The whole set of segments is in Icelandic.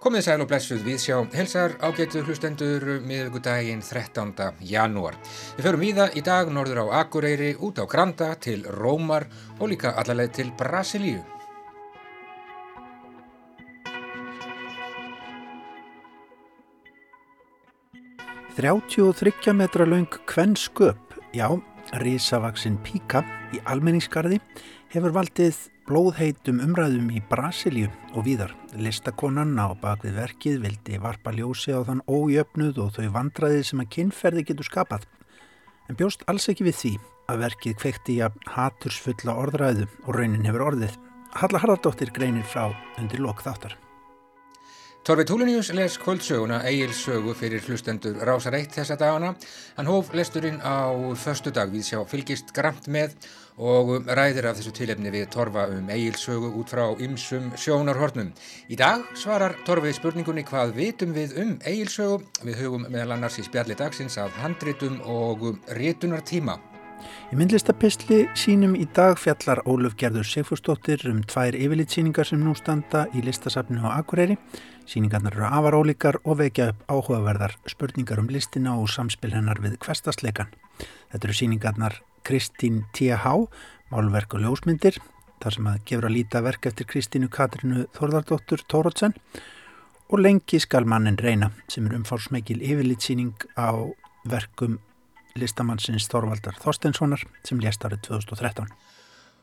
Komið sæl og blessuð við sjá helsar ágætu hlustendur miðugudaginn 13. janúar. Við förum í það í dag norður á Akureyri, út á Granda, til Rómar og líka allarleið til Brasilíu. Þrjáttjú og þryggja metra laung kvenn sköp, já, risavaksinn píka í almenningskarði hefur valdið blóðheitum umræðum í Brasilíu og víðar. Listakonan á bakvið verkið vildi varpa ljósi á þann ójöfnuð og þau vandraði sem að kynferði getur skapað. En bjóst alls ekki við því að verkið kveikti í að hatursfulla orðræðu og raunin hefur orðið. Halla Haraldóttir greinir frá undir lok þáttar. Torfi Túlunius les kvöldsöguna Egil sögu fyrir hlustendur Rásar 1 þessa dagana. Hann hóf lesturinn á förstu dag við sjá fylgist gramt með og ræðir af þessu tilefni við Torfa um Egil sögu út frá ymsum sjónarhornum. Í dag svarar Torfi spurningunni hvað vitum við um Egil sögu. Við hugum meðal annars í spjalli dagsins af handritum og rétunar tíma. Í myndlistapistli sínum í dag fjallar Óluf Gerður Sigfúrsdóttir um tvær yfirlitsýningar sem nú standa í listasafnu á Akureyri. Sýningarnar eru afar ólíkar og vekja upp áhugaverðar spurningar um listina og samspil hennar við hverstasleikan. Þetta eru sýningarnar Kristín T.H. Málverk og ljósmyndir, þar sem að gefur að líta verk eftir Kristínu Katrinu Þorðardóttur Tórótsen og lengi skal mannin reyna sem er umfársmekil yfirlitsýning á verkum listamannsins Þorvaldar Þorstenssonar sem lést árið 2013.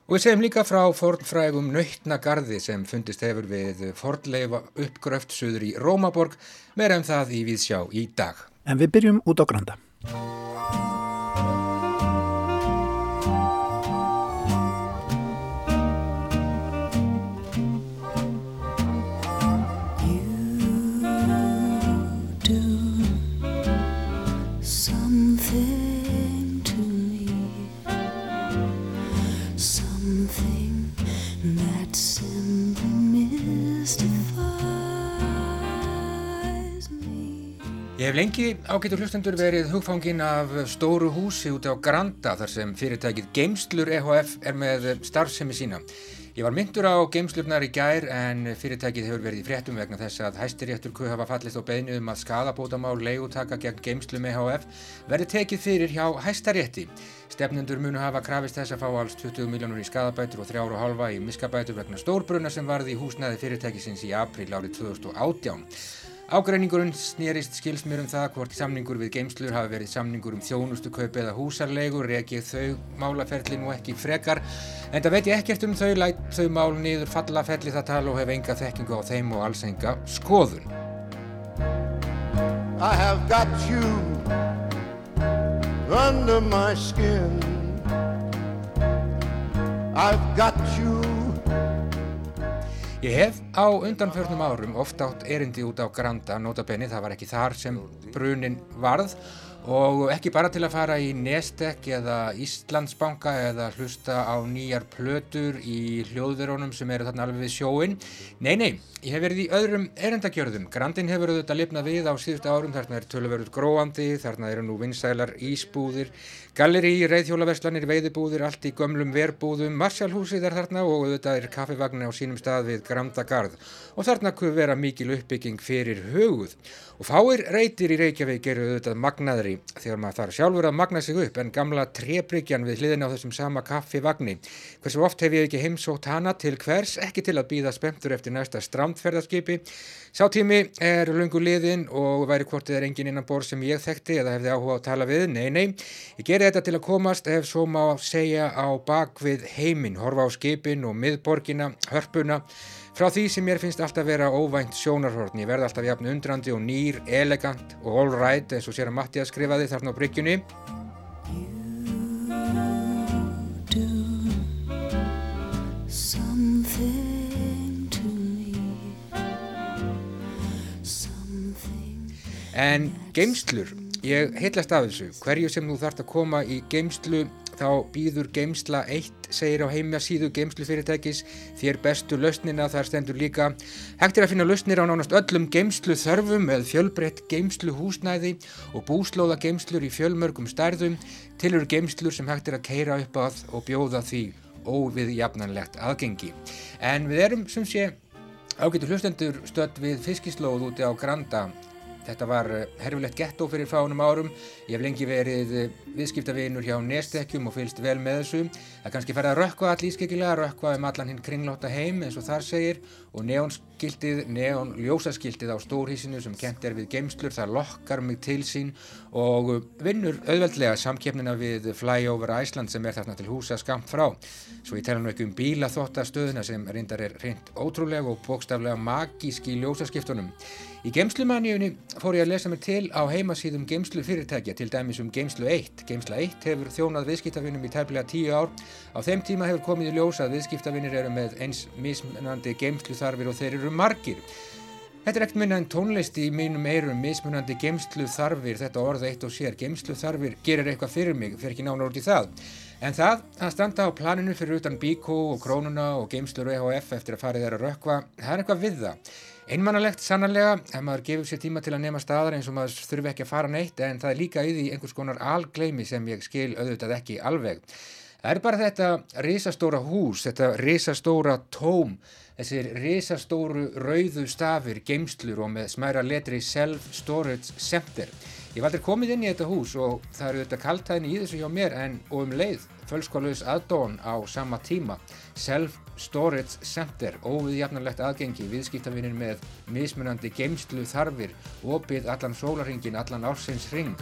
Og við segjum líka frá fornfrægum nöytnagarði sem fundist hefur við fornleifa uppgröft suður í Rómaborg, meira um það í Víðsjá í dag. En við byrjum út á Granda. Ég hef lengi ágættur hlustendur verið hugfangin af stóru húsi úti á Granda þar sem fyrirtækið Geimslur EHF er með starfsemi sína. Ég var myndur á geimslurnar í gær en fyrirtækið hefur verið í fréttum vegna þess að hæstiréttur kuð hafa fallist á beinu um að skadabótamál leigutaka gegn geimslum EHF verði tekið fyrir hjá hæstarétti. Stefnendur munu hafa krafist þess að fá alls 20 miljónur í skadabætur og 3,5 í miskabætur vegna stórbrunna sem varði í húsnæði fyrirtækisins í april árið 2018. Ágreiningurinn snýrist skilsmur um það hvort samningur við geimslur hafi verið samningur um þjónustu kaup eða húsarlegur, reykið þau málaferli nú ekki frekar, en það veit ég ekkert um þau, læt þau mál niður falla felli það tala og hef enga þekkingu á þeim og alls enga skoðun. I have got you under my skin I've got you Ég hef á undanförnum árum oft átt erindi út á Granda, notabenni, það var ekki þar sem brunin varð og ekki bara til að fara í Nestek eða Íslandsbanka eða hlusta á nýjar plötur í hljóðverónum sem eru þarna alveg við sjóin. Nei, nei, ég hef verið í öðrum erendagjörðum. Grandin hefur auðvitað lifnað við á síðustu árum, þarna er tölverður gróandi, þarna eru nú vinsælar ísbúðir, galleri, reyðhjólaverslanir, veiðibúðir, allt í gömlum verbúðum, marsjálhúsið er þarna og auðvitað er kaffivagn á sínum stað við Grandagarð og þarna kuð vera mikil uppbygging fyrir höguð. Og fáir reytir í Reykjavík eru auðvitað magnaðri þegar maður þarf sjálfur að magna sig upp en gamla trébryggjan við hliðin á þessum sama kaffivagni. Hversu oft hef ég ekki heimsótt hana til hvers, ekki til að býða spemtur eftir næsta strandferðarskipi. Sátími er lungu liðin og væri hvortið er engin innan borð sem ég þekkti eða hefði áhuga að tala við. Nei, nei, ég geri þetta til að komast ef svo má segja á bakvið heiminn, horfa á skipin og miðborgina, hörpuna Frá því sem mér finnst alltaf vera óvænt sjónarhortni, ég verði alltaf jafn undrandi og nýr, elegant og all right eins og sér að Mattias skrifaði þarna á bryggjunni. En geimslur, ég heitlast af þessu, hverju sem þú þart að koma í geimslu þá býður geimsla 1 segir á heimja síðu geimslufyrirtækis þér bestu lausnina þar stendur líka. Hægt er að finna lausnir á nánast öllum geimslu þörfum með fjölbreytt geimslu húsnæði og búslóða geimslur í fjölmörgum stærðum. Til eru geimslur sem hægt er að keira upp að og bjóða því óviðjafnanlegt aðgengi. En við erum sem sé ágætu hlustendur stödd við fiskislóð úti á Granda Þetta var eh, herfilegt gettó fyrir fánum árum. Ég hef lengi verið eh, viðskiptavinur hjá Nestekjum og fylst vel með þessu. Það kannski ferða að rökkva all ískekilega, rökkva um allan hinn kringlóta heim eins og þar segir og neónskiltið, neónljósaskiltið á stórhísinu sem kent er við geimslur, það lokkar mig til sín og vinnur auðveldlega samkjöfnina við Flyover Iceland sem er þarna til húsa skamt frá. Svo ég tala nú ekki um bílaþóttastöðuna sem reyndar er reynd ótrúlega og bókstaflega magísk í ljósaskiptunum. Í geimslumaníunni fór ég að lesa mér til á heimasýðum geimslu fyrirtækja, til dæmis um geimslu 1. Geimsla 1 hefur þjónað viðskiptavinnum í tæmlega 10 ár. Á þeim tíma hefur komið í ljós að viðskiptavinnir eru með eins mismunandi geimsluþarfir og þeir eru margir. Þetta er ekkert minna en tónlist í mínum eirum, mismunandi geimsluþarfir, þetta orða eitt og sér. Geimsluþarfir gerir eitthvað fyrir mig, fyrir ekki nána út í það. En það að standa á planinu fyrir utan Bíkó og Krónuna og geimslur EHF eftir að fara þeirra rökva, það er eitthvað við það. Einmannalegt sannarlega ef maður gefur sér tíma til að nema staðar eins og maður þurfi ekki að fara neitt en það er líka í því einhvers konar algleimi sem ég skil auðvitað ekki alveg. Það er bara þetta risastóra hús, þetta risastóra tóm, þessir risastóru rauðu stafir, geimslur og með smæra letri Self Storage Center. Ég var aldrei komið inn í þetta hús og það eru þetta kaltæðin í þessu hjá mér en og um leið fölskólaus aðdón á sama tíma. Self Storage Center, óviðjafnarlegt aðgengi, viðskiptavinir með mismunandi geimslu þarfir, opið allan sólaringin, allan ársins ring.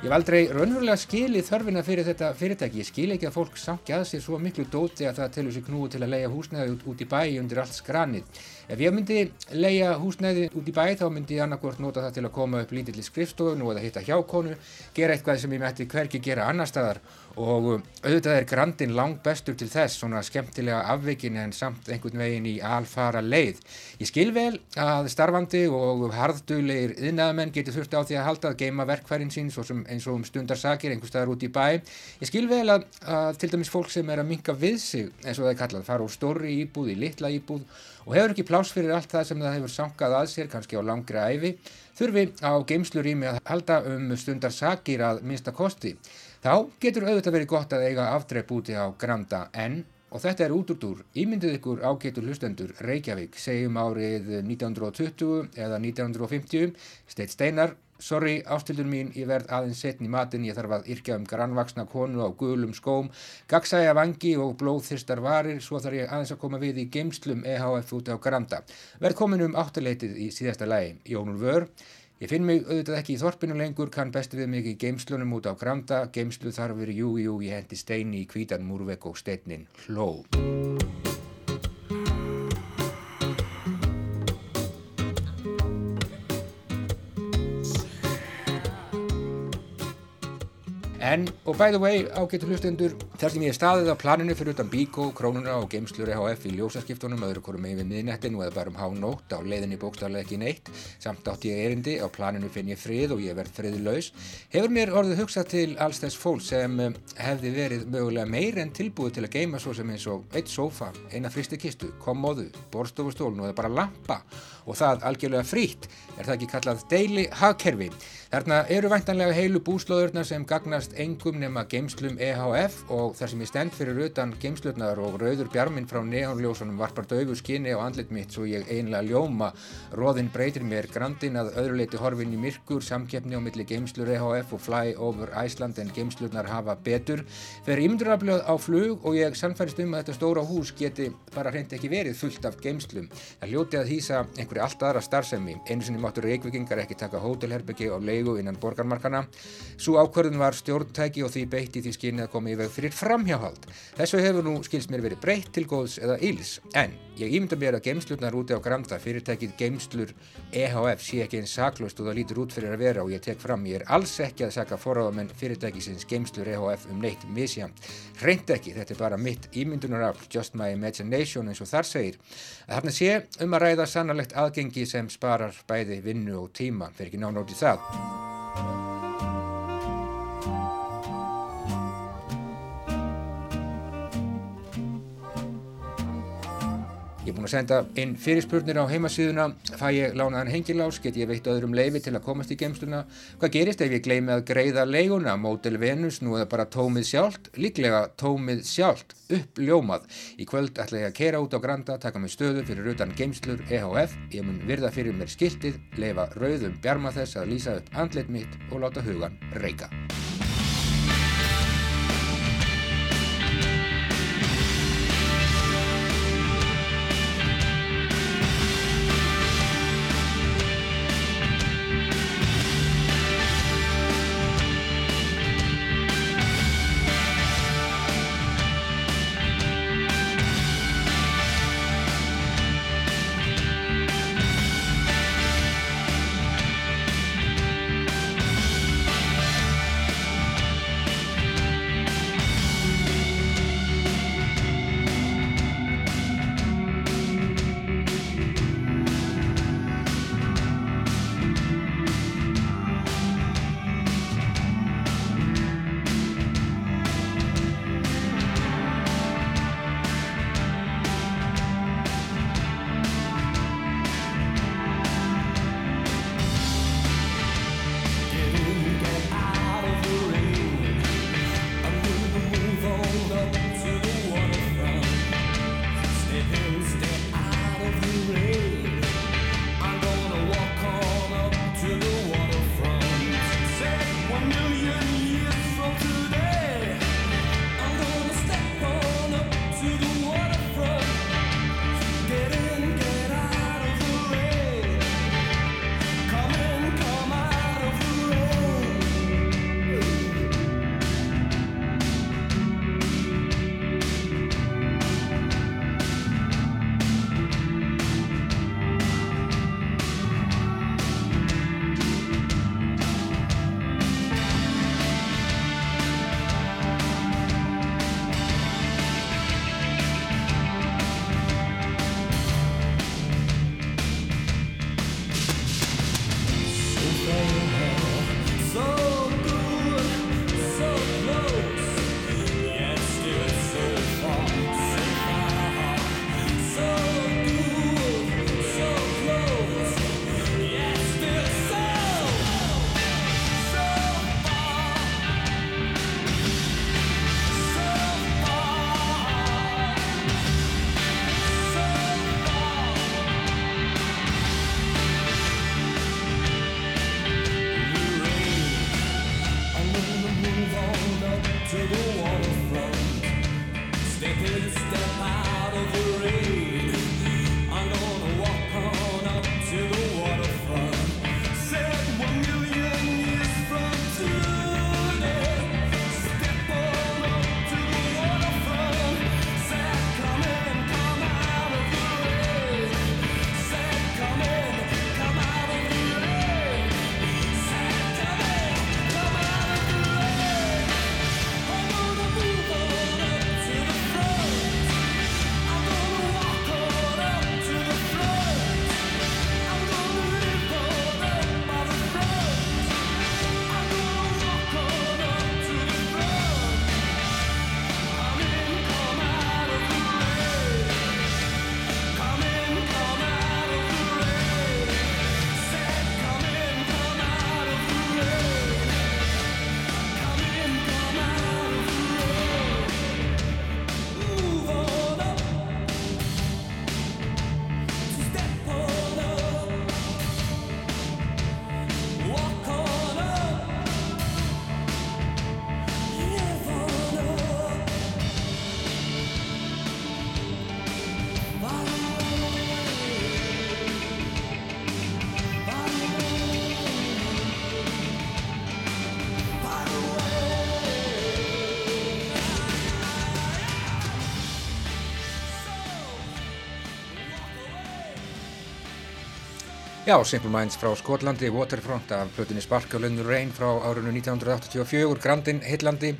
Ég hef aldrei raunverulega skilið þörfina fyrir þetta fyrirtæki. Ég skil ekki að fólk sangi að sér svo miklu dóti að það telur sér knúi til að leia húsnæði út, út í bæi undir allt skranið. Ef ég myndi leia húsnæði út í bæi þá myndi ég annarkort nota það til að koma upp lítill í skrifstofun og að hitta hjákonu, gera eitthvað sem ég mætti hverki gera annar staðar og um, auðvitað er Grandin langt bestur til þess, svona skemmtilega afvikin en samt einhvern veginn í alfara leið. Ég skil vel að starfandi og harðdulegir yðnaðamenn getur þurft á því að halda að geima verkfærin sín eins og um stundarsakir einhver staðar út í bæ. Ég skil vel að, að til dæmis fólk sem er að minka við sig eins og það er kallað, fara úr stóri íbúð í litla íbúð og hefur ekki pláss fyrir allt það sem það hefur sankað að sér, kannski á langri æfi, þurfi á geimslurými að halda um stundarsakir að minsta kosti. Þá getur auðvitað verið gott að eiga aftrepp úti á Granda en, og þetta er út úr dúr, ímyndið ykkur ágetur hlustendur Reykjavík, segjum árið 1920 eða 1950, Steit Steinar, sorry ástildur mín, ég verð aðeins setn í matin, ég þarf að yrkja um grannvaksna konu á gulum skóm, gagsæja vangi og blóðþyrstar varir, svo þarf ég aðeins að koma við í geimslum EHF úti á Granda. Verð komin um áttaleitið í síðasta lægi, Jónur Vör, Ég finn mig auðvitað ekki í þorpinu lengur, kann best við mig í geimslunum út á Granda, geimslu þarfur, jú, jú, ég hendi steini í kvítan múrvegg og steinin hló. En, og by the way, ágættu hlustendur, þar sem ég er staðið á planinu fyrir utan Bíkó, Krónuna og Geimslur EHF í ljósaskiptunum, öðru korum með við miðnettin og eða bara um hánótt á leiðinni bókstaflega ekki neitt, samt átt ég erindi, á planinu finn ég frið og ég verð friðlaus, hefur mér orðið hugsað til alls þess fólk sem um, hefði verið mögulega meir en tilbúið til að geima svo sem eins og eitt sófa, eina fristikistu, kommóðu, borstofustólun og eða bara lampa og það algjörlega frýtt, er það ekki kallað deili hagkerfi. Þarna eru væntanlega heilu búslóðurnar sem gagnast engum nema geimslum EHF og þar sem ég stend fyrir utan geimslurnar og rauður bjarminn frá neonljósunum varpar döfu skinni á andlit mitt svo ég einlega ljóma. Róðinn breytir mér grandin að öðruleiti horfin í myrkur, samkeppni á milli geimslur EHF og fly over Iceland en geimslurnar hafa betur. Þegar ímynduraflöð á flug og ég sannfærist um að þetta stóra hús geti bara hreint ekki verið fullt af geimslum. Það hljóti að hýsa einhverju allt aðra starfsemi. Einu sinni máttur reykvikingar ekki taka hótelherbyggi á leigu innan borgarmarkana. Svo ákvörðun var stjórntæki og því beitti því skynni að koma í veg fyrir framhjáhald. Þessu hefur nú skilst mér verið breytt til góðs eða íls. En ég ímynda mér að geimslurnar úti á Granda, fyrirtækið Geimslur EHF sé ekki eins saklaust og það lítur út fyrir að vera og ég tek fram ég er alls ekki að saka forráðamenn fyrirtækisins Geimslur EHF um neitt misjant. Reynd ekki, þetta er bara mitt ímyndunarafl, just my imagination eins og þar segir. Að þarna sé um að ræða sannalegt aðgengi sem sparar bæði vinnu og tíma, fyrir ekki í það. Búin að senda inn fyrirspurnir á heimasíðuna, fæ ég lánaðan hengilás, get ég veitt öðrum leifi til að komast í geimsluna. Hvað gerist ef ég gleymi að greiða leiguna, mótel Venus, nú eða bara tómið sjálft, líklega tómið sjálft, uppljómað. Í kvöld ætla ég að kera út á Granda, taka mig stöðu fyrir utan geimslur EHF, ég mun virða fyrir mér skiltið, leifa rauðum bjarma þess að lýsa upp andlet mitt og láta hugan reyka. Já, Simple Minds frá Skotlandi, Waterfront af plötunni the Rain frá árunnu 1984, Grandin, Hillandi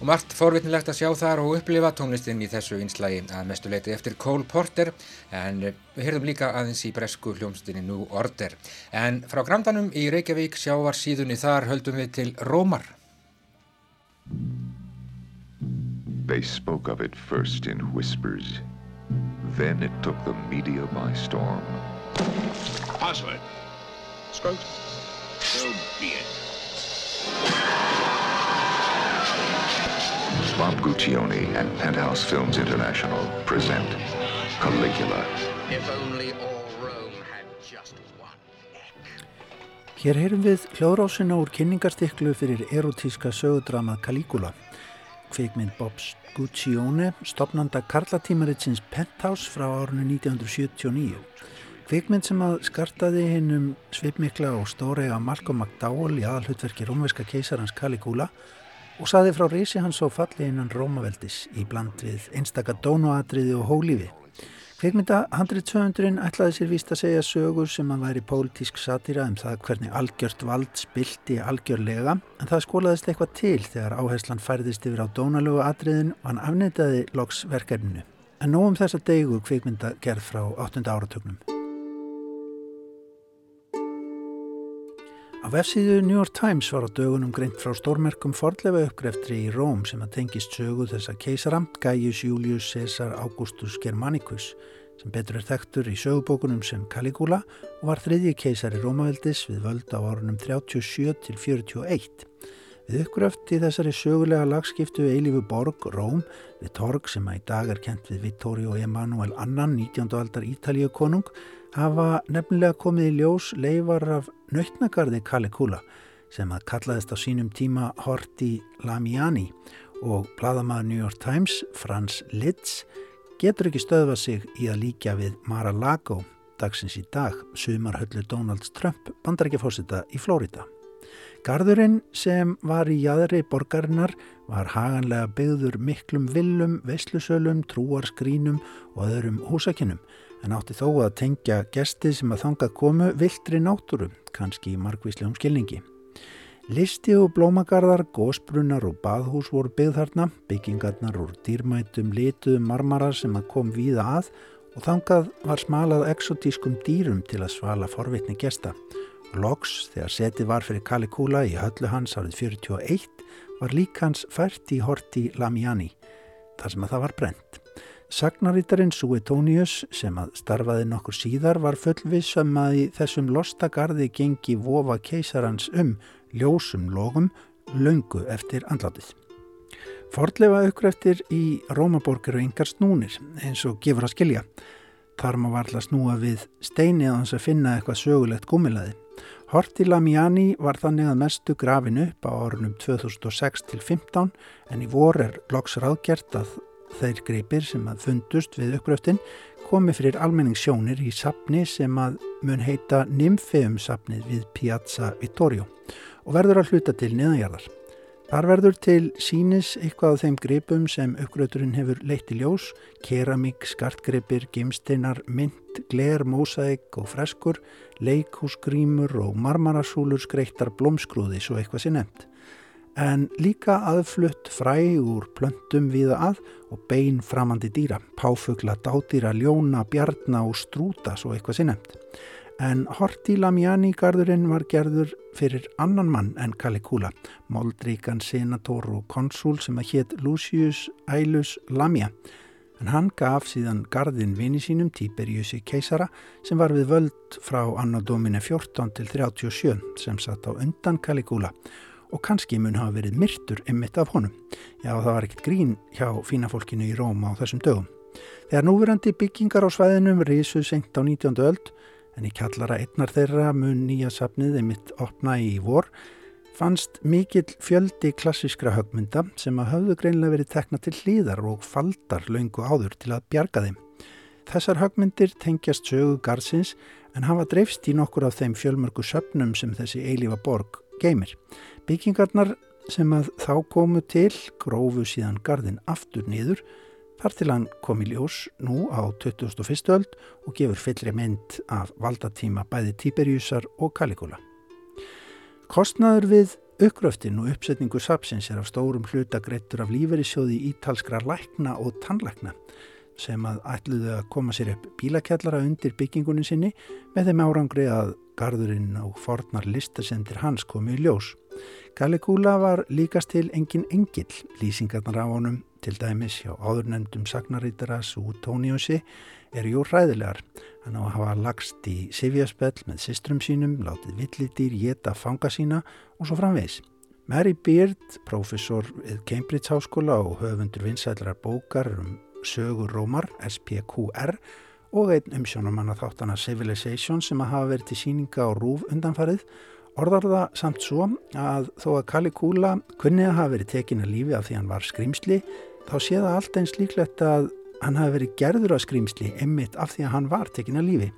og margt forvitnilegt að sjá þar og upplifa tónlistinn í þessu einslægi að mestu leiti eftir Cole Porter en við heyrðum líka aðeins í bresku hljómsdynni New Order. En frá Grandanum í Reykjavík sjávar síðunni þar höldum við til Rómar. They spoke of it first in whispers Then it took the media by storm. Password. Scrotum. So be it. Bob Guccione and Penthouse Films International present Caligula. If only all Rome had just one neck. Hér heyrum við hljóðrásina úr kynningarstiklu fyrir erotíska sögudramað Caligula. Kvikmynd Bobs Guccione, stopnanda karlatímaritsins Penthouse frá árunni 1979. Kvikmynd sem að skartaði hinnum svipmikla og stórega Malcolm McDowell í aðalhutverki rómveska keisarans Caligula og saði frá reysi hans á falli innan Rómaveldis í bland við einstaka dónuatriði og hólífi. Kveikmynda handrið 200 ætlaði sér víst að segja sögur sem að væri pólitísk satýra um það hvernig algjört vald spilti algjörlega en það skólaðist eitthvað til þegar áherslan færðist yfir á dónalögu atriðin og hann afnitaði loks verkefninu. En nóg um þessa degu kveikmynda gerð frá 8. áratögnum. Á vefsíðu New York Times var á dögunum greint frá stórmerkum fordlefa uppgreftri í Róm sem að tengist sögu þessa keisara, Gaius Julius Caesar Augustus Germanicus, sem betur er þekktur í sögubókunum sem Caligula og var þriðji keisari Rómaveldis við völd á árunum 37 til 41. Við uppgröft í þessari sögulega lagskiptu Eilífu borg, Róm, við torg sem að í dag er kent við Vittorio Emanuel Annan, 19. aldar Ítalíu konung, hafa nefnilega komið í ljós leifar af nautnagarði Caligula sem að kallaðist á sínum tíma Horti Lamiani og bladamaður New York Times, Frans Litz, getur ekki stöðvað sig í að líka við Mar-a-Lago dagsins í dag, sumarhöllu Donald Trump, bandarækjafósita í Flórida. Garðurinn sem var í jæðri borgarinnar var haganlega byggður miklum villum, veislusölum, trúarskrínum og öðrum húsakinnum en átti þó að tengja gesti sem að þangað komu viltri náttúru, kannski í margvíslegum skilningi. Listi og blómagarðar, gósbrunnar og baðhús voru byggð þarna, byggingarnar úr dýrmætum lituðum marmarar sem að kom víða að og þangað var smalað exotískum dýrum til að svala forvitni gesta. Og loks, þegar setið var fyrir Caligula í höllu hans árið 41, var lík hans fært í horti Lamiani, þar sem að það var brent. Sagnarítarinn Suetonius sem að starfaði nokkur síðar var fullvissam að í þessum lostagarði gengi vofa keisarans um ljósum logum löngu eftir andlatið. Fordlefa aukræftir í Rómaborgir og yngar snúnir eins og gefur að skilja. Þar má varla snúa við steini að hans að finna eitthvað sögulegt gúmilaði. Horti Lamiani var þannig að mestu grafin upp á árunum 2006 til 15 en í vor er loks ráðgjert að þeir greipir sem að fundust við uppgröftin komi fyrir almenningssjónir í sapni sem að mun heita Nymfeum sapnið við Piazza Vittorio og verður að hluta til niðanjarðar. Þar verður til sínis eitthvað af þeim greipum sem uppgröfturinn hefur leitt í ljós, keramík, skartgreipir, gimsteinar, mynd, gler, mósaik og freskur, leikhúsgrímur og marmarasúlur skreittar blómskrúði svo eitthvað sé nefnt en líka aðflutt fræ úr plöntum viða að og bein framandi dýra, páfugla, dádýra, ljóna, bjarna og strúta, svo eitthvað nefnt. En Horti Lamiani garðurinn var gerður fyrir annan mann en Caligula, moldríkan senator og konsul sem að hétt Lucius Aulus Lamia. En hann gaf síðan garðin vini sínum Tiberiusi keisara sem var við völd frá anno domine 14 til 37 sem satt á undan Caligula og kannski mun hafa verið myrtur emmitt af honum. Já, það var ekkert grín hjá fína fólkinu í Róma á þessum dögum. Þegar núverandi byggingar á svæðinum reysuð senkt á 19. öld, en í kallara einnar þeirra mun nýja safnið emmitt opna í vor, fannst mikill fjöldi klassiskra högmynda sem að hafðu greinlega verið tekna til hlýðar og faldar laungu áður til að bjarga þeim. Þessar högmyndir tengjast sögu gardsins en hafa dreifst í nokkur af þeim fjölmörgu söpnum sem þessi eilífa borg geymir. Byggingarnar sem að þá komu til grófu síðan gardin aftur niður þar til hann kom í ljós nú á 2001. öld og gefur fyllri mynd af valdatíma bæði Tíberjusar og Caligula. Kostnaður við uppgröftin og uppsetningu sapsins er af stórum hluta greittur af líferisjóði ítalskra lækna og tannlækna sem að ætluðu að koma sér upp bílakjallara undir byggingunni sinni með þeim árangri að gardurinn og fornar listasendir hans komi í ljós. Caligula var líkast til engin engill, lýsingarnar af honum, til dæmis hjá áðurnendum sagnarítara Suetoniusi, er jú ræðilegar. Hann á að hafa lagst í Sivjaspell með systrum sínum, látið villidýr, geta fanga sína og svo framvegs. Mary Beard, professor við Cambridge Háskóla og höfundur vinsætlar bókar um sögur Rómar, SPQR, og einn umsjónumanna þáttana Civilization sem að hafa verið til síninga á rúf undanfarið, orðar það samt svo að þó að Caligula kunni að hafa verið tekin að lífi af því hann var skrýmsli, þá sé það allt eins líklegt að hann hafi verið gerður að skrýmsli emmitt af því að hann var tekin að lífi.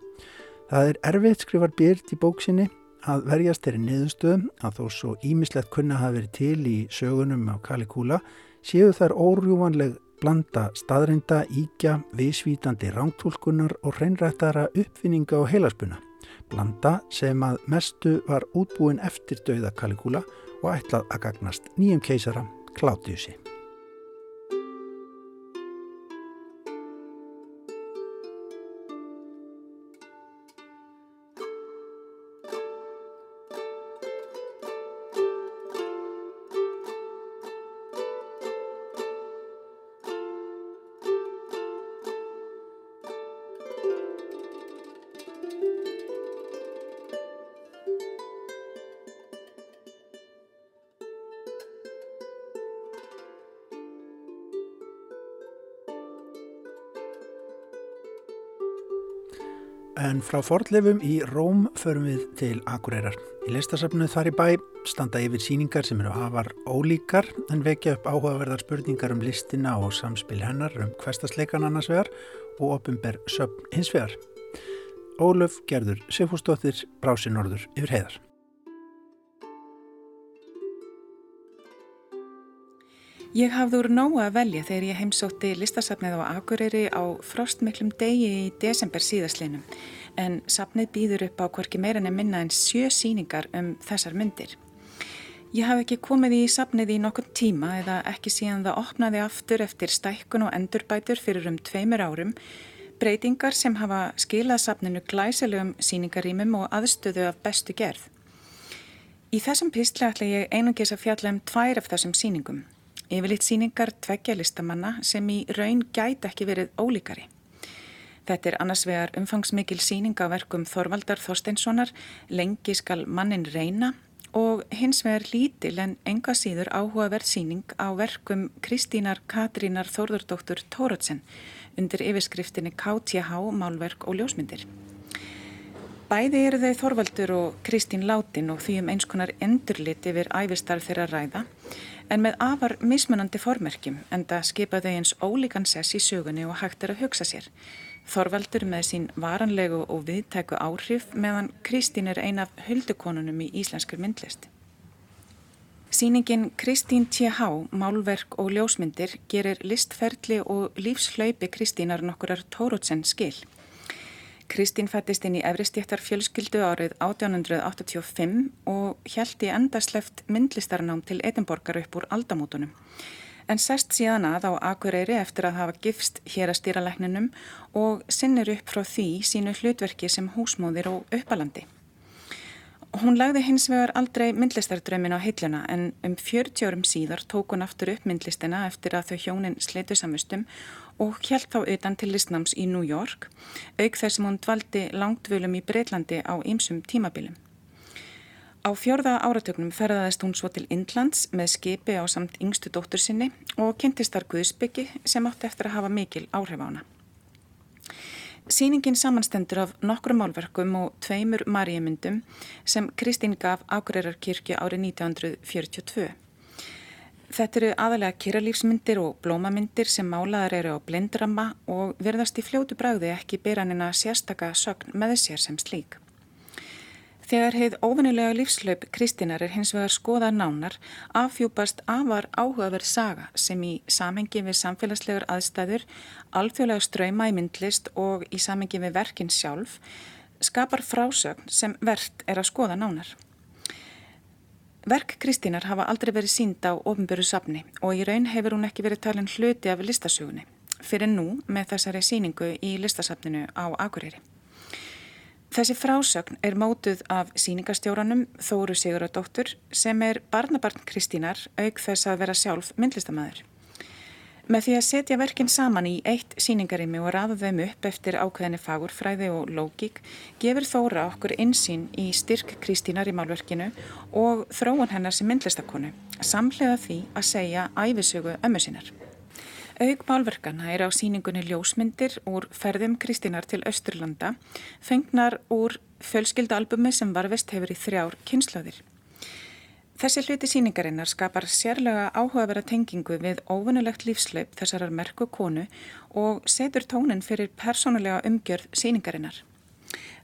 Það er erfitt skrifar Byrd í bóksinni að verjast þeirri niðurstöðum að þó svo ímislegt kunna hafa verið til í sögunum á Caligula séu þær órjúvanleg blanda staðreinda, íkja, viðsvítandi rángtúlkunar og hreinrættara uppfinninga og heilaspuna. Blanda sem að mestu var útbúin eftir dauða Caligula og ætlað að gagnast nýjum keisara Klátiusi. Frá forðlefum í Róm förum við til Akureyrar. Í listasafnu þar í bæ standa yfir síningar sem eru afar ólíkar en vekja upp áhugaverðar spurningar um listina og samspil hennar um hverstasleikan annars vegar og opimber söpn hins vegar. Ólöf gerður Sifúsdóttir Brási Norður yfir heiðar. Ég hafði úr nógu að velja þegar ég heimsótti listasafnið á Akureyri á frostmiklum degi í desember síðaslinum en safnið býður upp á hvorki meira en minna en sjö síningar um þessar myndir. Ég haf ekki komið í safnið í nokkur tíma eða ekki síðan það opnaði aftur eftir stækkun og endurbætur fyrir um tveimur árum, breytingar sem hafa skilað safninu glæsilegum síningarímum og aðstöðu af bestu gerð. Í þessum písli ætla ég einungis að fjalla um tvær af þessum síningum. Yfirleitt síningar tveggja listamanna sem í raun gæti ekki verið ólíkari. Þetta er annars vegar umfangsmikil síning á verkum Þorvaldar Þorsteinssonar, lengi skal mannin reyna og hins vegar lítil en enga síður áhugaverð síning á verkum Kristínar Katrínar Þórðardóttur Tóratsen undir yfirskriftinni KTH, Málverk og Ljósmyndir. Bæði eru þau Þorvaldur og Kristín Látin og því um eins konar endurlit yfir æfistarf þeirra ræða en með afar mismunandi formerkjum en það skipa þau eins ólíkan sess í sögunni og hægt er að hugsa sér. Þorvaldur með sín varanlegu og viðtæku áhrif meðan Kristín er ein af huldukonunum í íslenskur myndlist. Sýningin Kristín T.H. Málverk og ljósmyndir gerir listferðli og lífslaupi Kristínar nokkurar Tórótsen skil. Kristín fættist inn í Efristjættar fjölskyldu árið 1885 og í endasleft myndlistarnám til Edinborgar upp úr aldamótunum. En sest síðan að á Akureyri eftir að hafa gifst hér að stýralækninum og sinnir upp frá því sínu hlutverki sem húsmóðir og uppalandi. Hún lagði hins vegar aldrei myndlistardrömmin á heilluna en um 40 árum síðar tók hún aftur upp myndlistina eftir að þau hjónin sleitu samustum og hjælt þá utan til listnáms í New York, auk þess sem hún dvaldi langtvölum í Breitlandi á ymsum tímabilum. Á fjörða áratögnum ferðaðist hún svo til Indlands með skipi á samt yngstu dóttur sinni og kynntist þar Guðsbyggi sem átti eftir að hafa mikil áhrif á hana. Sýningin samanstendur af nokkru málverkum og tveimur marjumyndum sem Kristín gaf Akureyrar-kirkju árið 1942. Þetta eru aðalega kyrralífsmyndir og blómamyndir sem málaðar eru á blindramma og verðast í fljótu bræði ekki beiranina sérstaka sögn með sér sem slík. Þegar heið óvinnilega lífslaup Kristínar er hins vegar skoða nánar afhjúpast afar áhugaverð saga sem í samengi við samfélagslegar aðstæður, alþjóðlega ströyma í myndlist og í samengi við verkin sjálf skapar frásögn sem verðt er að skoða nánar. Verk Kristínar hafa aldrei verið sínd á ofinböru safni og í raun hefur hún ekki verið talin hluti af listasögunni fyrir nú með þessari síningu í listasafninu á Akureyri. Þessi frásögn er mótuð af síningastjóranum Þóru Siguradóttur sem er barnabarn Kristínar auk þess að vera sjálf myndlistamæður. Með því að setja verkinn saman í eitt síningarimi og rafa þeim upp eftir ákveðinni fagurfræði og lógík gefur Þóra okkur insýn í styrk Kristínar í málverkinu og þróun hennar sem myndlistakonu, samlega því að segja æfisögu ömmu sínar. Aug málverkana er á síningunni ljósmyndir úr ferðum Kristínar til Östurlanda, fengnar úr fjölskyldaalbumi sem varfist hefur í þrjár kynslaðir. Þessi hluti síningarinnar skapar sérlega áhugaverða tengingu við óvinnulegt lífslaup þessarar merku konu og setur tónin fyrir persónulega umgjörð síningarinnar.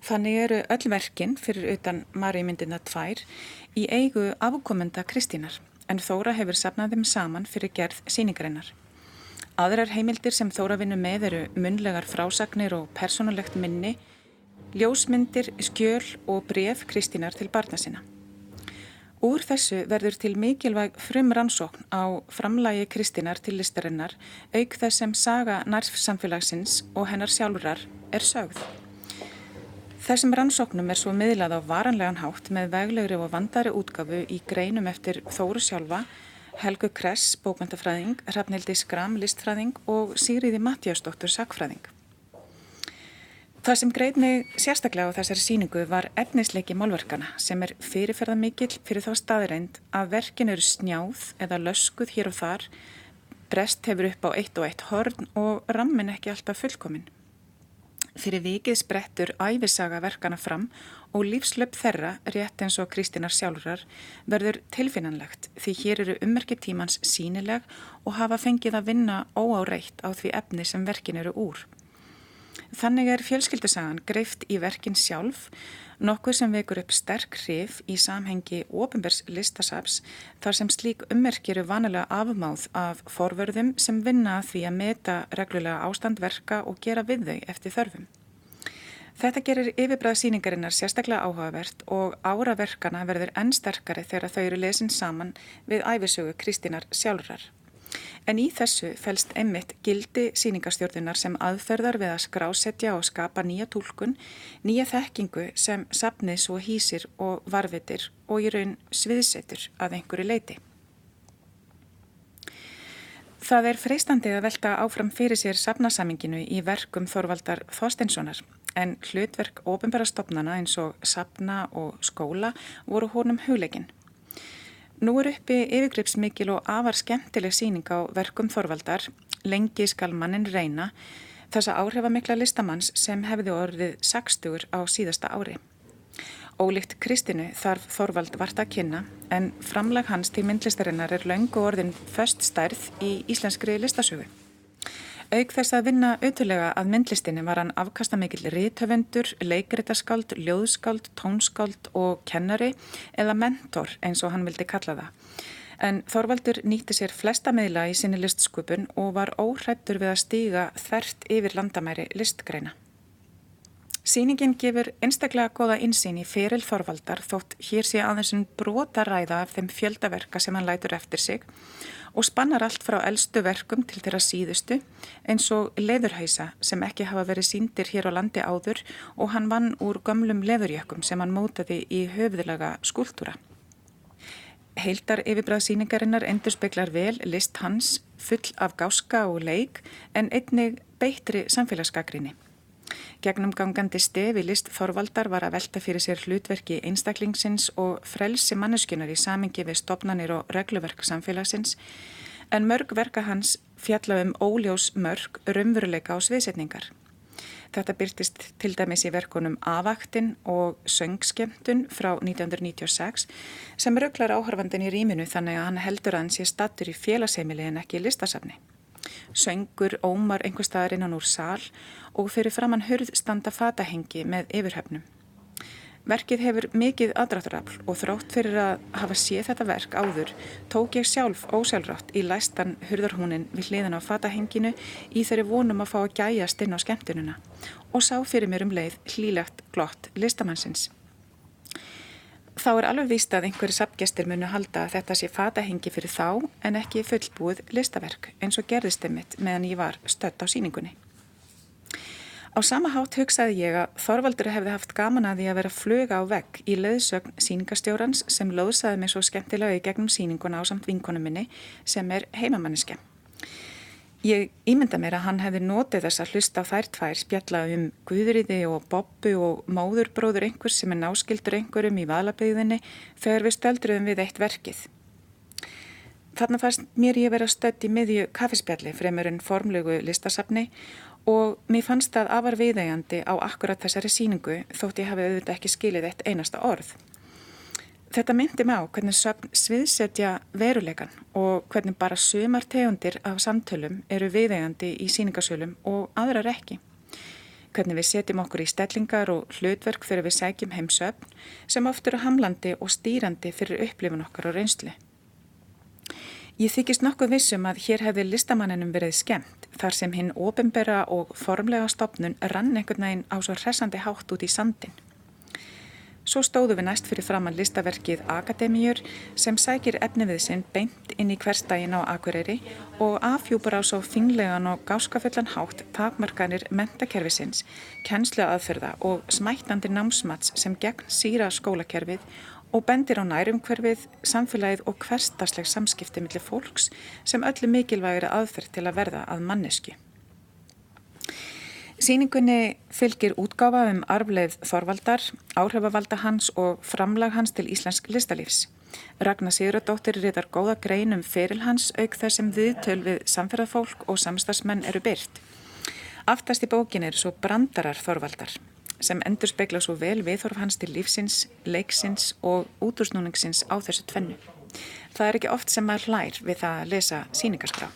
Þannig eru öll verkin fyrir utan Marímyndina tvær í eigu afkomenda Kristínar en Þóra hefur sapnað þeim saman fyrir gerð síningarinnar. Aðrar heimildir sem Þóravinnu með eru munlegar frásagnir og personulegt minni, ljósmyndir, skjöl og bref Kristínar til barna sinna. Úr þessu verður til mikilvæg frum rannsókn á framlægi Kristínar til listarinnar auk þess sem saga nærfsamfélagsins og hennar sjálfurar er sögð. Þessum rannsóknum er svo miðlað á varanlegan hátt með veglegri og vandari útgafu í greinum eftir Þóru sjálfa Helgu Kress, bókmyndafræðing, Hrafnildi Skram, listfræðing og Sigriði Matjásdóttur, sakfræðing. Það sem greið mig sérstaklega á þessari síningu var efnisleiki málverkana sem er fyrirferða mikill fyrir þá staðireind að verkin eru snjáð eða löskuð hér og þar, brest hefur upp á eitt og eitt horn og rammin ekki alltaf fullkominn. Fyrir vikið sprettur æfisaga verkana fram og lífslöp þeirra, rétt eins og Kristínar sjálfurar, verður tilfinnanlegt því hér eru ummerki tímans sínileg og hafa fengið að vinna óáreitt á því efni sem verkin eru úr. Þannig er fjölskyldusagan greift í verkin sjálf Nokkuð sem vekur upp sterk hrif í samhengi ofinbers listasaps þar sem slík ummerkir eru vanilega afmáð af forverðum sem vinna því að meta reglulega ástandverka og gera við þau eftir þörfum. Þetta gerir yfirbræða síningarinnar sérstaklega áhugavert og áraverkana verður enn sterkari þegar þau eru lesin saman við æfisögu Kristínar sjálfrar. En í þessu fælst einmitt gildi síningarstjórnunar sem aðferðar við að skrásetja og skapa nýja tólkun, nýja þekkingu sem sapnið svo hýsir og varvitir og í raun sviðsetur að einhverju leiti. Það er freistandið að velta áfram fyrir sér sapnasaminginu í verkum Þorvaldar Þorsteinssonar en hlutverk ofinbæra stopnana eins og sapna og skóla voru honum hugleginn. Nú er uppi yfirgripsmikil og afar skemmtileg síning á verkum Þorvaldar, lengi skal mannin reyna, þessa áhrifamikla listamanns sem hefði orðið 60 á síðasta ári. Ólíkt Kristinu þarf Þorvald vart að kynna en framlag hans til myndlistarinnar er laungu orðin först stærð í íslenskri listasögu. Auk þess að vinna auðvulega að myndlistinni var hann afkastamikil ríthöfundur, leikritaskáld, ljóðskáld, tónskáld og kennari eða mentor eins og hann vildi kalla það. En Þorvaldur nýtti sér flesta meðla í sinni listsköpun og var óhrættur við að stíga þvert yfir landamæri listgreina. Sýningin gefur einstaklega goða insýn í feril Þorvaldar þótt hér sé aðeins um brota ræða af þeim fjöldaverka sem hann lætur eftir sig og spannar allt frá eldstu verkum til þeirra síðustu eins og leðurhæsa sem ekki hafa verið síndir hér á landi áður og hann vann úr gömlum leðurjökkum sem hann mótaði í höfðilega skúltúra. Heildar yfirbræðsýningarinnar endur speklar vel list hans full af gáska og leik en einnig beittri samfélagsgagrinni. Gegnum gangandi stefi list Þorvaldar var að velta fyrir sér hlutverki einstaklingsins og frelsi manneskunar í samingi við stopnanir og regluverk samfélagsins en mörg verka hans fjalla um óljós mörg raunveruleika á sviðsetningar. Þetta byrtist til dæmis í verkunum Avaktinn og Söngskemtun frá 1996 sem rugglar áhörfandin í rýminu þannig að hann heldur að hann sé stattur í félagsheimili en ekki í listasafni. Söngur ómar einhver staðar innan úr sál og fyrir framann hurð standa fatahengi með yfirhöfnum. Verkið hefur mikið aðrátturafl og þrátt fyrir að hafa séð þetta verk áður tók ég sjálf ósjálfrátt í læstan hurðarhúnin við hliðan á fatahenginu í þeirri vonum að fá að gæjast inn á skemmtununa og sá fyrir mér um leið hlílegt glott listamannsins. Þá er alveg víst að einhverju sapgestir munu halda að þetta sé fatahengi fyrir þá en ekki fullbúið listaverk eins og gerðist einmitt meðan ég var stött á síningunni. Á sama hátt hugsaði ég að Þorvaldur hefði haft gaman að því að vera fluga á vegg í leiðsögn síningastjórans sem loðsaði mig svo skemmtilega í gegnum síninguna á samt vinkonu minni sem er heimamanniske. Ég ímynda mér að hann hefði notið þess að hlusta á þær tvær spjalla um Guðriði og Bobbu og móðurbróður einhvers sem er náskildur einhverjum í valabeyðinni þegar við stöldruðum við eitt verkið. Þarna fannst mér ég vera stödd í miðju kaffespjalli fremur en formlögu listasafni og mér fannst það afar viðeigandi á akkurat þessari síningu þótt ég hafi auðvitað ekki skilið eitt einasta orð. Þetta myndi mig á hvernig sviðsetja veruleikan og hvernig bara sumar tegundir af samtölum eru viðeigandi í síningasölum og aðrar ekki. Hvernig við setjum okkur í stellingar og hlutverk fyrir við sækjum heimsöfn sem oft eru hamlandi og stýrandi fyrir upplifun okkar og reynsli. Ég þykist nokkuð vissum að hér hefði listamanninum verið skemmt þar sem hinn ofinbera og formlega stopnun rann einhvern veginn á svo hressandi hátt út í sandin. Svo stóðu við næst fyrir framann listaverkið Akademíur sem sækir efni við sinn beint inn í hverstægin á Akureyri og afhjúpar á svo finglegan og gáskafullan hátt takmarkanir mentakerfisins, kennslu aðferða og smættandi námsmats sem gegn síra skólakerfið og bendir á nærumhverfið, samfélagið og hverstasleg samskipti millir fólks sem öllu mikilvægri aðferð til að verða að mannesku. Sýningunni fylgir útgáfa um arfleið Þorvaldar, áhrifavalda hans og framlag hans til íslensk listalífs. Ragnar Sigurðardóttir ritar góða grein um feril hans auk þar sem viðtöl við samferðarfólk og samstagsmenn eru byrt. Aftast í bókin er svo brandarar Þorvaldar sem endur spekla svo vel viðhorf hans til lífsins, leiksins og útúrsnúningsins á þessu tvennu. Það er ekki oft sem maður hlær við það að lesa síningaskrá.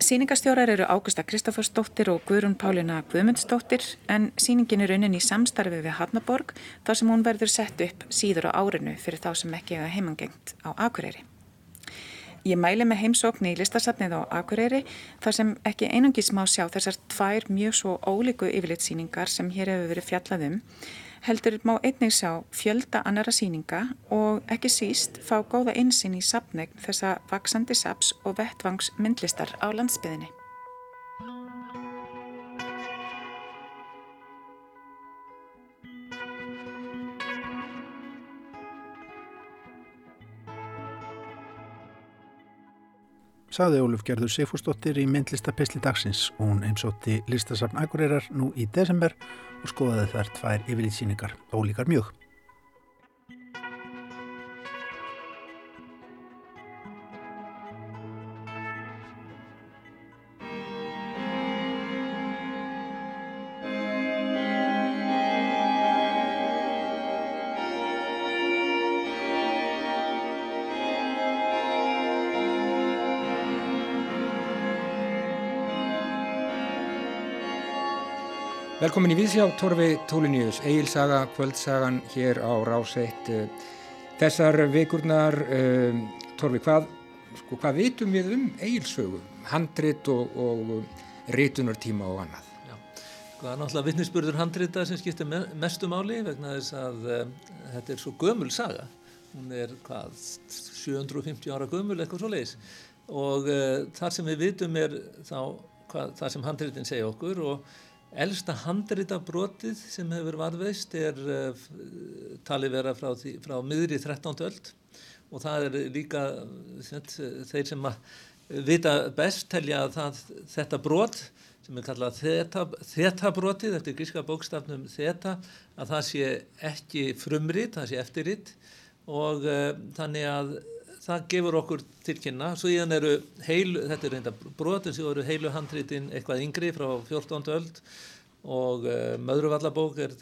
Sýningastjórar eru Águsta Kristóforsdóttir og Guðrún Pálina Guðmundsdóttir en sýningin er raunin í samstarfi við Hafnaborg þar sem hún verður sett upp síður á árinu fyrir þá sem ekki hefa heimangengt á Akureyri. Ég mæli með heimsókni í listasafnið á Akureyri þar sem ekki einungis má sjá þessar tvær mjög svo ólíku yfirlitsýningar sem hér hefur verið fjallað um heldur má einnig sjá fjölda annara síninga og ekki síst fá góða einsinn í sapnegn þessa vaksandi saps og vettvangs myndlistar á landsbyðinni. Saði Óluf Gerður Seifúrsdóttir í myndlistapisli dagsins og hún heimsótti listasafn Akureyrar nú í desember og skoðaði þær tvær yfirlýtsýningar, ólíkar mjög. Velkomin í Víðsjá, Torfi Tóliníus, Egilsaga, Kvöldsagan hér á Ráseitt. Þessar vikurnar, um, Torfi, hvað, sko, hvað vitum við um Egilsögu, handrit og, og rítunartíma og annað? Já, það er náttúrulega vittnisspurður handrita sem skiptir mestu máli vegna þess að um, þetta er svo gömul saga. Hún er hvað, 750 ára gömul eitthvað svo leiðis og uh, þar sem við vitum er þá hvað, það sem handritin segja okkur og Elsta handrita brotið sem hefur varðveist er uh, talið vera frá, því, frá miðri 13. öld og það er líka þett, þeir sem vita best telja að það, þetta brot sem er kallað þeta brotið eftir gríska bókstafnum þeta að það sé ekki frumrit, það sé eftirrit og uh, þannig að það gefur okkur tilkynna svo íðan eru heilu, þetta er reynda brotin sem eru heilu handritin eitthvað yngri frá 14. öld og uh, Möðruvallabók er,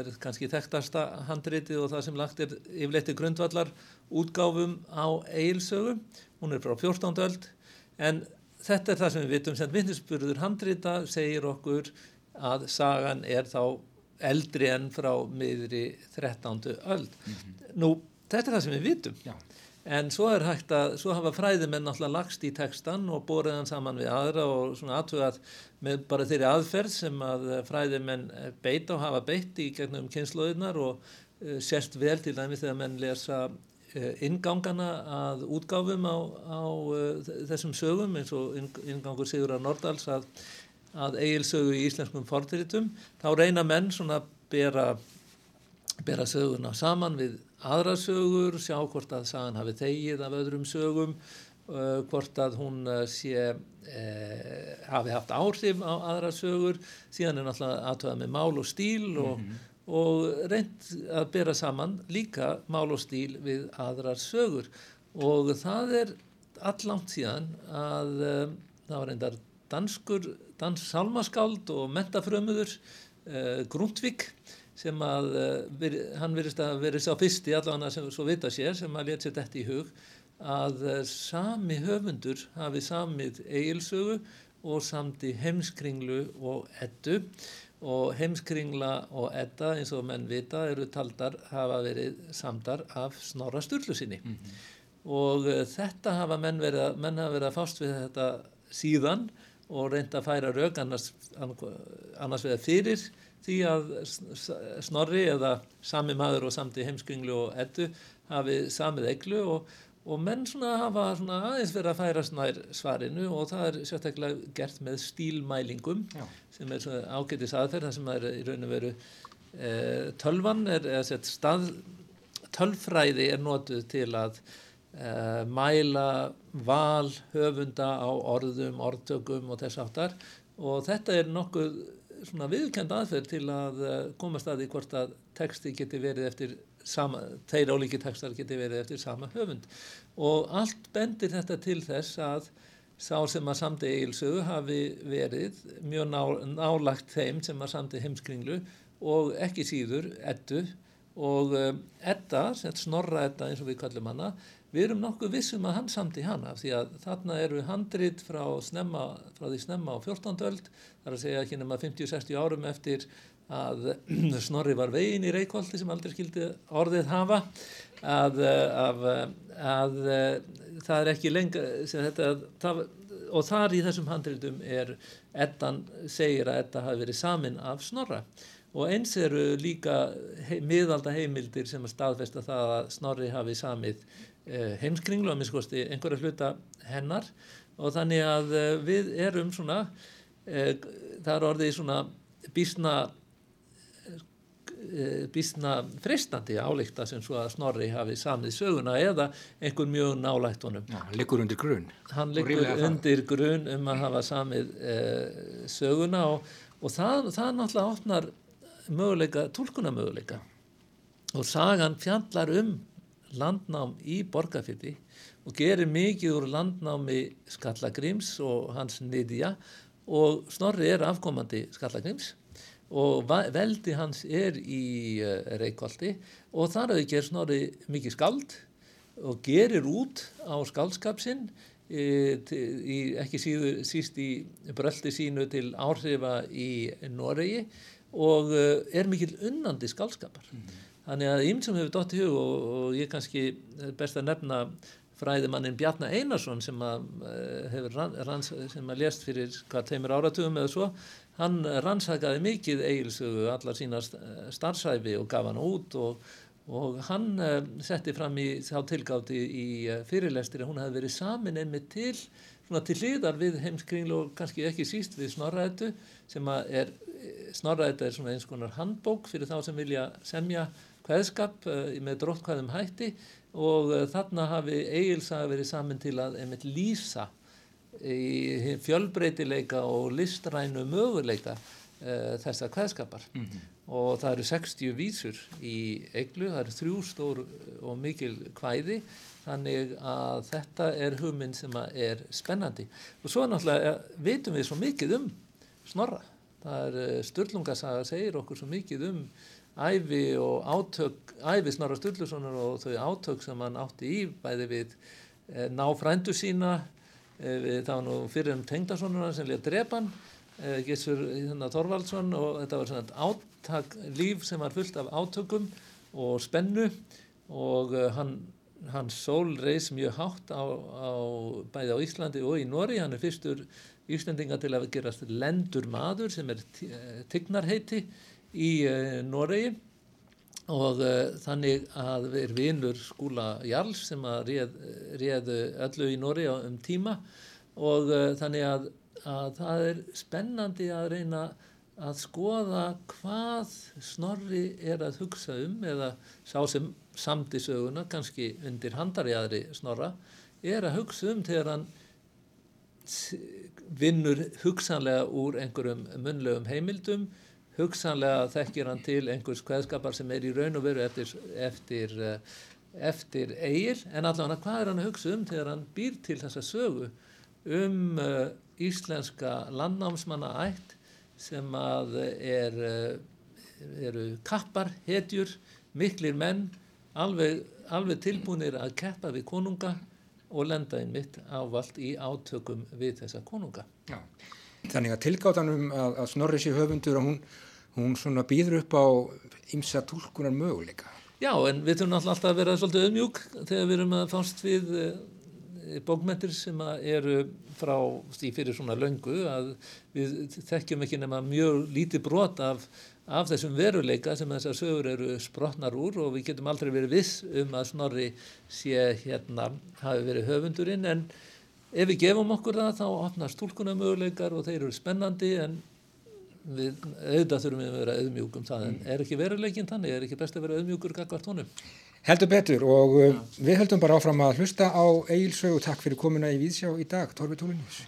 er kannski þekktasta handriti og það sem lagt er yfirleitti grundvallar útgáfum á eilsögu, hún er frá 14. öld en þetta er það sem við vitum sem vittnisspurður handrita segir okkur að sagan er þá eldri enn frá miðri 13. öld. Mm -hmm. Nú, þetta er það sem við vitum. Já. En svo er hægt að, svo hafa fræðimenn náttúrulega lagst í textan og borðið hann saman við aðra og svona aðtugað með bara þeirri aðferð sem að fræðimenn beita og hafa beitt í gegnum kynnslóðinar og uh, sérst vel til dæmis þegar menn lesa uh, ingangana að útgáfum á, á uh, þessum sögum eins og ingangur Sigurðar Nordals að, að eigilsögu í íslenskum forðritum þá reyna menn svona að bera, bera söguna saman við aðra sögur, sjá hvort að sagan hafi þegið af öðrum sögum, uh, hvort að hún uh, sé, uh, hafi haft áhrif á aðra sögur, síðan er náttúrulega aðtöða með mál og stíl og, og reynd að bera saman líka mál og stíl við aðrar sögur. Og það er allangt síðan að um, það var reyndar danskur, dans salmaskáld og mentafrömmuður uh, Grundtvig sem að veri, hann verist að verið sá fyrsti allavega sem svo vita sér sem að létt sér þetta í hug að uh, sami höfundur hafi samið eigilsögu og samti heimskringlu og eddu. Og heimskringla og edda eins og menn vita eru taldar hafa verið samdar af Snorra Sturlusinni og uh, þetta hafa menn verið, að- menn hafa verið að fást við þetta síðan og reynda að færa rauk annars, annars vegar fyrir því að Snorri eða sami maður og samti heimskringlu og eddu hafi samið eglu og, og menn svona hafa svona aðeins verið að færa snær svarinu og það er sérstaklega gert með stílmælingum Já. sem er svona ágætis aðferð þar sem er í raun og veru e, tölvan er eða sett stað tölfræði er notuð til að uh, mæla val höfunda á orðum, orðtökum og þess áttar og þetta er nokkuð svona viðkend aðferð til að uh, komast að því hvort að texti geti verið eftir sama, þeir ólíki textar geti verið eftir sama höfund. Og allt bendir þetta til þess að sá sem að samti eigilsögu hafi verið mjög ná, nálagt þeim sem að samti heimskringlu og ekki síður eddu og um, Edda, sem snorra Edda eins og við kallum hana, við erum nokkuð vissum að hann samti hana því að þarna eru handrit frá, snemma, frá því snemma á 14. öld, þar að segja ekki nema 50-60 árum eftir að Snorri var veginn í Reykjóldi sem aldrei skildi orðið hafa að, að, að, að það er ekki þetta, það, og þar í þessum handritum er Eddan segir að Edda hafi verið samin af Snorra og eins eru líka hei, miðalda heimildir sem að staðfesta það að Snorri hafi samið heimskringlu að minnskosti einhverja hluta hennar og þannig að eh, við erum svona eh, það er orðið svona bísna eh, bísna freistandi álíkta sem svo að Snorri hafi samið söguna eða einhver mjög nálægt honum Já, hann liggur undir grunn. hann liggur ríflega það. undir grun um að hafa samið eh, söguna og, og það, það náttúrulega opnar möguleika, tólkunamöguleika og sagan fjallar um landnám í borgarfyrði og gerir mikið úr landnámi Skallagrims og hans niðja og Snorri er afkomandi Skallagrims og veldi hans er í uh, Reykjóldi og þar auðvitað ger Snorri mikið skald og gerir út á skaldskap sinn e, í, ekki síður, síst í bröldi sínu til áhrifa í Noregi og uh, er mikil unnandi skaldskapar. Þannig að ýmsum hefur dótt í hug og, og ég kannski best að nefna fræðimannin Bjarnar Einarsson sem að rann, ranns, sem að lést fyrir hvað teimur áratugum eða svo. Hann rannsakaði mikið eigilsögu allar sína st- starfsæfi og gaf hann út og, og hann uh, setti fram í þá tilgáti í fyrirlestir að hún hefði verið samin einmitt til svona til hliðar við heimskringlu og kannski ekki síst við snorraðetu sem að er snorraðeta er svona eins konar handbók fyrir þá sem vilja semja kveðskap uh, með dróttkvæðum hætti og uh, þarna hafi eigilsaga verið samin til að einmitt lýsa í fjölbreytileika og listrænu möguleika uh, þessa kveðskapar. Og það eru 60 vísur í eiglu, það eru þrjú stór og mikil kvæði þannig að þetta er hugmynd sem er spennandi. Og svo náttúrulega eh, vitum við svo mikið um snorra. Það er eh, Sturlungasaga segir okkur svo mikið um æfi og átök æfi Snorra Sturlusonar og þau átök sem hann átti í bæði við eh, ná frændu sína við, það var nú fyrir um tengdasonuna sem lið drepan eh, Gissur hérna, Þorvaldsson og þetta var svona átak líf sem var fullt af átökum og spennu og hann, hann sól reis mjög hátt á, á bæði á Íslandi og í Nóri hann er fyrstur Íslendinga til að gerast lendur maður sem er ti- tignarheiti í uh, Noregi. Og uh, þannig að við er vinur skúla Jarls sem að réð, réðu öllu í Nóri um tíma. Og þannig að að það er spennandi að reyna að skoða hvað Snorri er að hugsa um eða sá sem samdi söguna, kannski undir handarjaðri Snorra, er að hugsa um þegar hann vinnur hugsanlega úr einhverjum munlegum heimildum, hugsanlega þekkir hann til einhvers kveðskapar sem er í raun og veru eftir, eftir, eftir eigil, en allavega hvað er hann að hugsa um þegar hann býr til þessa sögu um uh, íslenska landnámsmanna ætt sem að er, eru kappar, hetjur, miklir menn, alveg, alveg tilbúinir að keppa við konunga og lenda einmitt ávalt í átökum við þessa konunga. Já. Þannig að tilgáttanum að, að snorri sér höfundur og hún, hún svona býður upp á ymsa tólkunar möguleika. Já, en við þurfum alltaf að vera svolítið auðmjúk þegar við erum að fást við eh, bókmentir sem eru frá í fyrir svona löngu að við þekkjum ekki nema mjög lítið brot af, af þessum veruleika sem þessar sögur eru sprotnar úr og við getum aldrei verið viss um að Snorri sé hérna hafi verið höfundurinn en ef við gefum okkur það þá opnast tólkuna möguleikar og þeir eru spennandi en við auðvitað þurfum við að vera auðmjúkum það en er ekki veruleikin þannig, er ekki best að vera auðmjúkur gagvart honum. Heldur betur og uh, við höldum bara áfram að hlusta á Egilsögu. Takk fyrir komuna í Víðsjá í dag, Torfi Túlinus.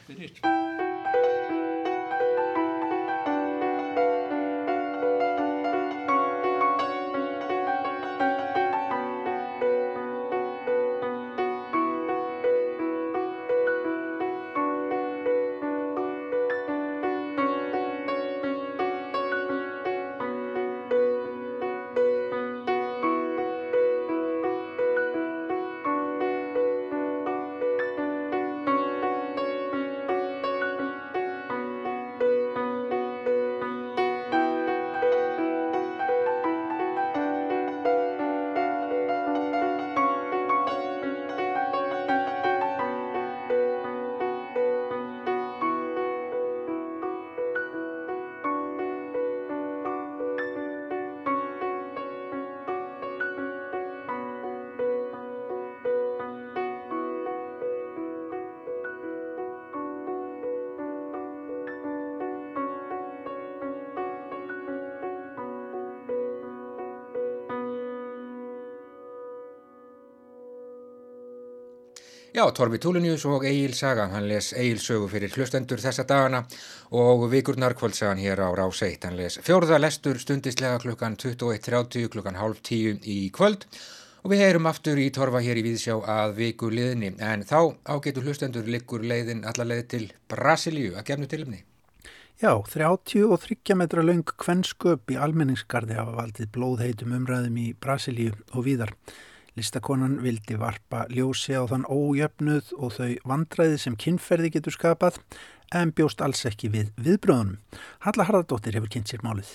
Já, Torfi Túlinius og Egil Saga, hann les Egil sögu fyrir hlustendur þessa dagana og vikur narkvöldsagan hér á Rás 1. Hann les fjórða lestur stundislega klukkan 21.30 klukkan hálf tíu í kvöld og við heyrum aftur í Torfa hér í Víðsjá að viku liðni. En þá ágetur hlustendur liggur leiðin allarleið til Brasilíu að gefnu tilumni. Já, 30 og 30 metra laung kvennsköp í almenningskarði hafa valdið blóðheitum umræðum í Brasilíu og víðar. Listakonan vildi varpa ljósi á þann ójöfnuð og þau vandræði sem kynferði getur skapað en bjóst alls ekki við viðbröðunum. Halla Harðardóttir hefur kynnt sér málið.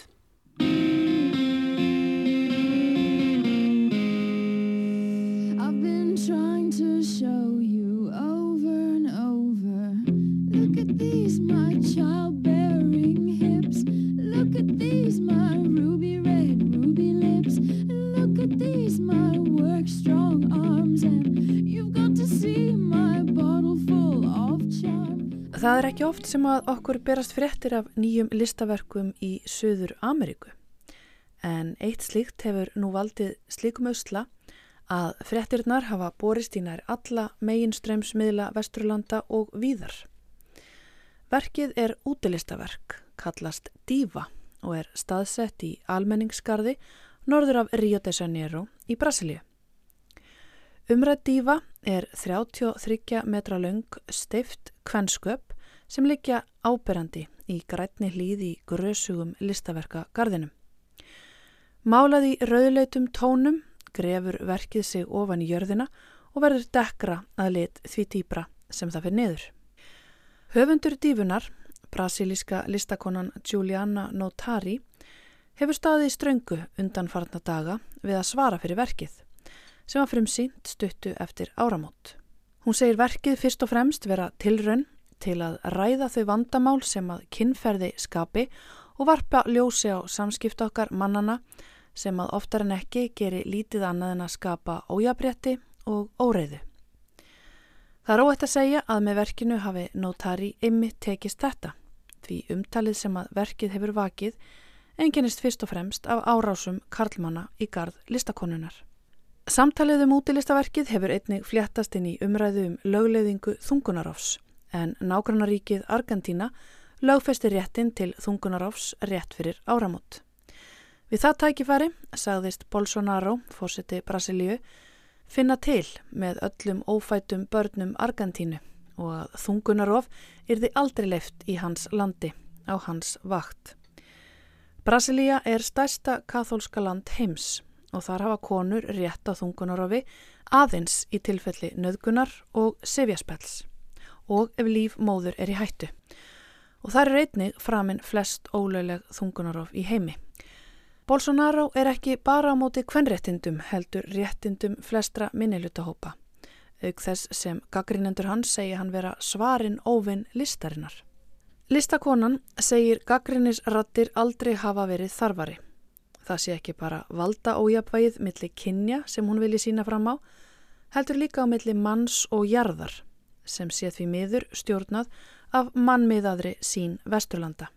Það er ekki oft sem að okkur berast fréttir af nýjum listaverkum í Suður Ameríku. En eitt slíkt hefur nú valdið slíkum ösla að fréttirnar hafa borist í nær alla meginströmsmiðla Vesturlanda og víðar. Verkið er útilistaverk, kallast Diva og er staðsett í almenningskarði norður af Rio de Janeiro í Brasilíu. Umrætt dífa er 33 metra laung steift kvensköp sem liggja áberandi í grætni hlýði í grösugum listaverka gardinum. Málað í rauðleitum tónum grefur verkið sig ofan í jörðina og verður dekra að lit því dýbra sem það fyrir niður. Höfundur dífunar, brasilíska listakonan Giuliana Notari, hefur staðið í ströngu undanfarna daga við að svara fyrir verkið sem var frumsýnt stuttu eftir áramót. Hún segir verkið fyrst og fremst vera tilraun til að ræða þau vandamál sem að kinnferði skapi og varpa ljósi á samskipt okkar mannana sem að oftar en ekki geri lítið annað en að skapa ójabrétti og óreiðu. Það er óætt að segja að með verkinu hafi Notari ymmið tekist þetta, því umtalið sem að verkið hefur vakið enginnist fyrst og fremst af árásum Karlmanna í gard listakonunar. Samtalið um útilistaverkið hefur einnig fljættast inn í umræðu um lögleðingu þungunarofs, en nágrannaríkið Argentína lögfesti réttin til þungunarofs rétt fyrir áramót. Við það tækifæri, sagðist Bolsonaro, fórseti Brasilíu, finna til með öllum ófætum börnum Argentínu og að þungunarof yrði aldrei leift í hans landi á hans vakt. Brasilíja er stærsta kathólska land heims og þar hafa konur rétt á þungunarofi aðeins í tilfelli nöðgunar og sefjaspels og ef líf móður er í hættu og þar er einnig framinn flest ólögleg þungunarof í heimi. Bolsonaro er ekki bara á móti kvenréttindum heldur réttindum flestra minnilutahópa. Aug þess sem gaggrínendur hans segja hann vera svarin óvinn listarinnar. Listakonan segir gaggrínisrattir aldrei hafa verið þarfari. Það sé ekki bara valda ójapvægið millir kynja sem hún vilji sína fram á, heldur líka á millir manns og jarðar sem sé því miður stjórnað af mannmiðaðri sín Vesturlanda.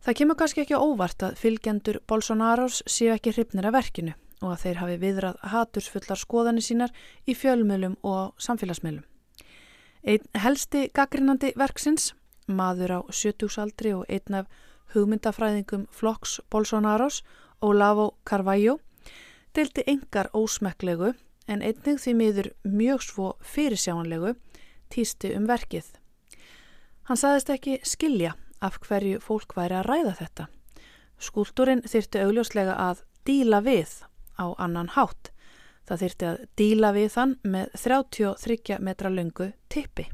Það kemur kannski ekki óvart að fylgjendur Bolsonaros séu ekki hrifnir af verkinu og að þeir hafi viðrað hatursfullar skoðanir sínar í fjölmjölum og samfélagsmiðlum. Einn helsti gaggrinandi verksins, maður á 70-saldri og einn af hugmyndafræðingum Floks Bolsonaros, Olavo Carvalho, deildi engar ósmekklegu en einnig því miður mjög svo fyrirsjánlegu týsti um verkið. Hann saðist ekki skilja af hverju fólk væri að ræða þetta. Skúltúrin þyrti augljóslega að díla við á annan hátt. Það þyrti að díla við þann með 33 metra lungu tippi.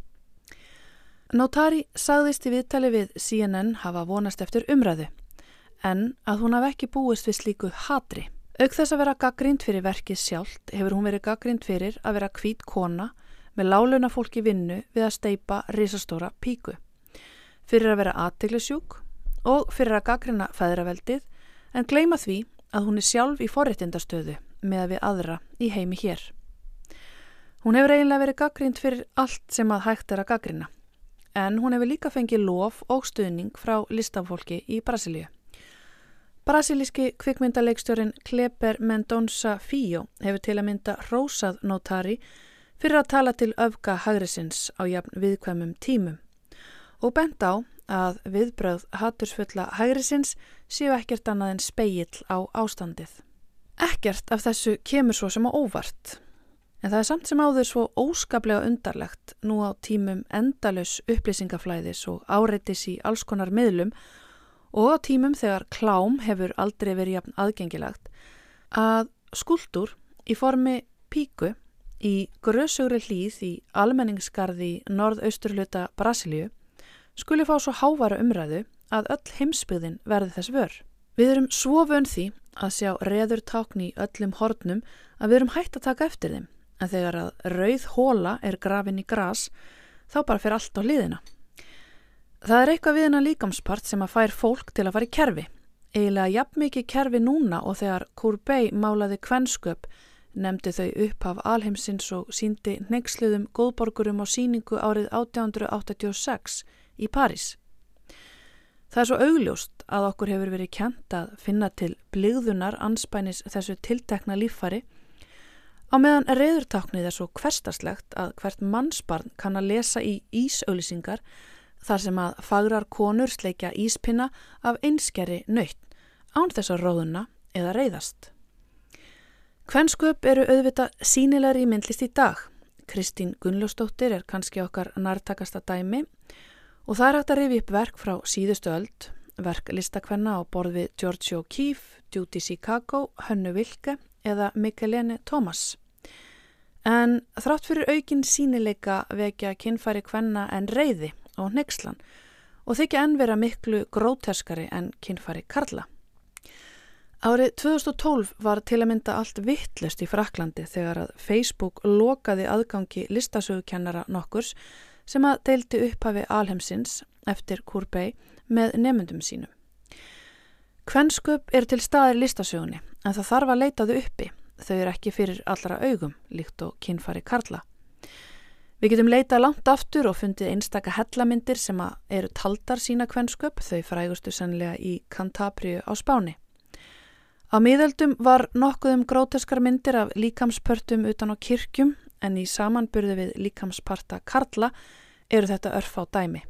Notari sagðist í viðtali við CNN hafa vonast eftir umræðu en að hún hafi ekki búist við slíku hatri. Auk þess að vera gaggrínd fyrir verkið sjálft hefur hún verið gaggrínd fyrir að vera hvít kona með láluna fólki vinnu við að steipa risastóra píku fyrir að vera aðteglisjúk og fyrir að gaggrina feðraveldið en gleima því að hún er sjálf í forréttindastöðu með að við aðra í heimi hér. Hún hefur eiginlega verið gaggrind fyrir allt sem að hægt er að gaggrina en hún hefur líka fengið lof og stuðning frá listafólki í Brasilíu. Brasilíski kvikmyndaleikstjórin Kleber Mendonça Fíó hefur til að mynda rósað notari fyrir að tala til öfga hagrisins á jafn viðkvæmum tímum og bent á að viðbröð hattursfulla hægrisins séu ekkert annað en speill á ástandið. Ekkert af þessu kemur svo sem á óvart, en það er samt sem áður svo óskaplega undarlegt nú á tímum endalus upplýsingaflæðis og áreitis í alls konar miðlum og á tímum þegar klám hefur aldrei verið jafn aðgengilagt að skuldur í formi píku í grösugri hlýð í almenningskarði norðausturluta Brasilíu skuli fá svo hávara umræðu að öll heimsbyðin verði þess vör. Við erum svo vön því að sjá reður tákni í öllum hornum að við erum hægt að taka eftir þeim, en þegar að rauð hóla er grafin í gras, þá bara fyrir allt á liðina. Það er eitthvað við hennar líkamspart sem að fær fólk til að fara í kerfi. Eiginlega jafn mikið kerfi núna og þegar Courbet málaði kvensköp nefndi þau upp af alheimsins og síndi neyksluðum góðborgurum á síningu árið 1886 í París. Það er svo augljóst að okkur hefur verið kjent að finna til bligðunar anspænis þessu tiltekna líffari á meðan reyðurtáknið er svo hverstarslegt að hvert mannsbarn kann að lesa í ísauðlýsingar þar sem að fagrar konur sleikja íspinna af einskjari nöytt án þess að róðuna eða reyðast. Kvensköp eru auðvita sínilegri í myndlist í dag. Kristín Gunnljósdóttir er kannski okkar nærtakasta dæmi Og það er hægt að rifi upp verk frá síðustu öld, verk listakvenna á borð við George O'Keeffe, Judy Chicago, Hönnu Vilke eða Mikkelene Thomas. En þrátt fyrir aukin sínileika vekja kinnfæri kvenna en reyði og nexlan og þykja enn vera miklu gróteskari en kinnfæri karla. Árið 2012 var til að mynda allt vittlust í Fraklandi þegar að Facebook lokaði aðgangi listasögukennara nokkurs sem að deildi upphafi alheimsins eftir Courbet með nefnundum sínum. Kvensköp er til staðir listasögunni en það þarf að leita þau uppi, þau eru ekki fyrir allra augum líkt og kynfari Karla. Við getum leitað langt aftur og fundið einstaka hellamindir sem eru taldar sína kvensköp, þau frægustu sannlega í Cantabriu á Spáni. Á miðöldum var nokkuð um gróteskar myndir af líkamspörtum utan á kirkjum en í samanburði við líkamsparta Karla eru þetta örf á dæmi.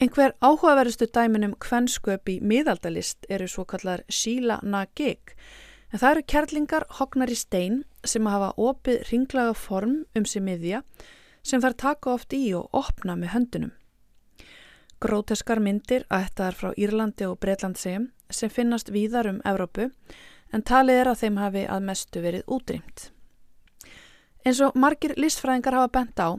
Einhver áhugaverustu dæminum kvensköp í miðaldalist eru svo kallar síla na gig en það eru kerlingar hognar í stein sem hafa opið ringlaga form um sig miðja sem þær taka oft í og opna með höndunum. Gróteskar myndir að þetta er frá Írlandi og Breitlandsegjum sem finnast víðar um Evrópu en talið er að þeim hafi að mestu verið útrýmt. Eins og margir listfræðingar hafa bent á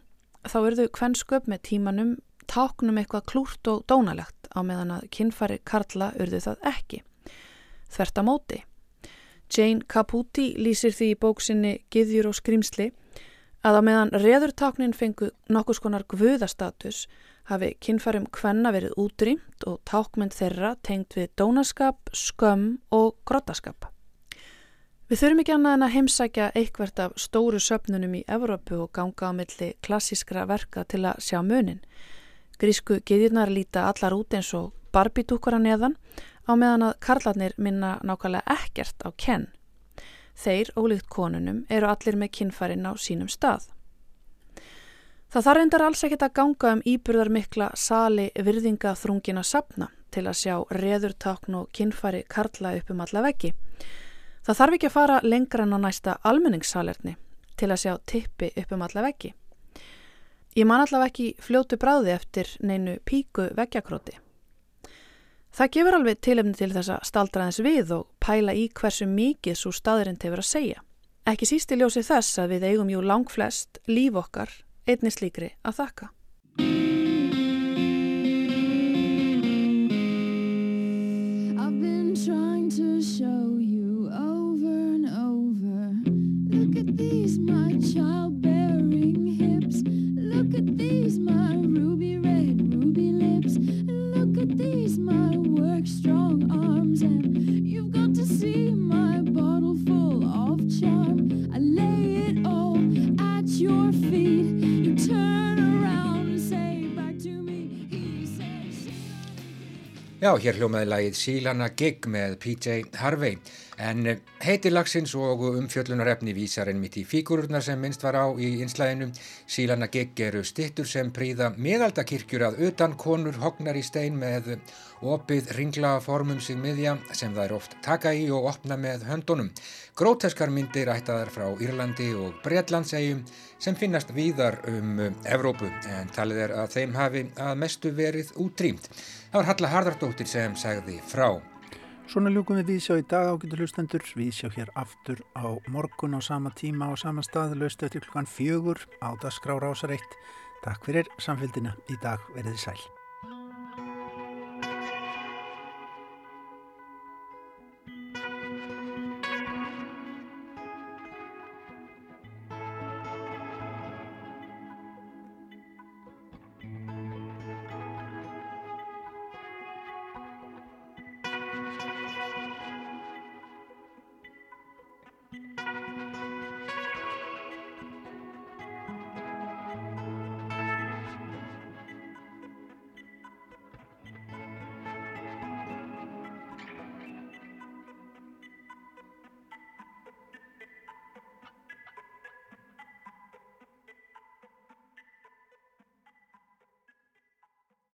þá verðu kvensköp með tímanum táknum eitthvað klúrt og dónalegt á meðan að kinnfari Karla urðu það ekki. Þvert á móti. Jane Caputi lýsir því í bóksinni Githjur og skrimsli að á meðan reðurtáknin fengu nokkus konar guðastatus hafi kinnfarum hvenna verið útrýmt og tákmynd þeirra tengt við dónaskap, skömm og grottaskap. Við þurfum ekki annað en að heimsækja eitthvert af stóru söpnunum í Evrópu og ganga á milli klassískra verka til að sjá munin. Grísku geðjurnar líta allar út eins og barbidúkara neðan á meðan að karlarnir minna nákvæmlega ekkert á kenn. Þeir, ólíkt konunum, eru allir með kinnfærin á sínum stað. Það þarf endar alls ekkert að ganga um íburðar mikla sali virðinga þrungina sapna til að sjá reðurtákn og kinnfæri karla upp um alla veggi. Það þarf ekki að fara lengra en á næsta almenningssalerni til að sjá tippi upp um alla veggi. Ég man allavega ekki fljótu bráði eftir neinu píku veggjakróti. Það gefur alveg tilefni til þess að staldra þess við og pæla í hversu mikið svo staðurinn tefur að segja. Ekki síst í ljósi þess að við eigum jú langflest líf okkar einnig slíkri að þakka. To show you over and over. Look at these, my childbearing hips. Look at these, my ruby strong arms. And you've got Já, hér hljómaði lagið Sílana Gig með PJ Harvey en eh, heiti lagsins og umfjöllunarefni vísar einmitt í fígururnar sem minnst var á í einslæðinu. Sílana Gig eru stittur sem príða miðaldakirkjur að utan konur hognar í stein með opið ringla formum sig miðja sem það er oft taka í og opna með höndunum. Gróteskar myndir ættaðar frá Írlandi og Breitlandsegjum sem finnast víðar um Evrópu en talið er að þeim hafi að mestu verið útrýmt. Það var Halla Harðardóttir sem sagði frá. Svona ljúkum við Vísjá í dag ágættu hlustendur. Vísjá hér aftur á morgun á sama tíma á sama stað, löstu eftir klukkan fjögur á dagskrá rásar eitt. Takk fyrir samfélgina í dag, verið sæl.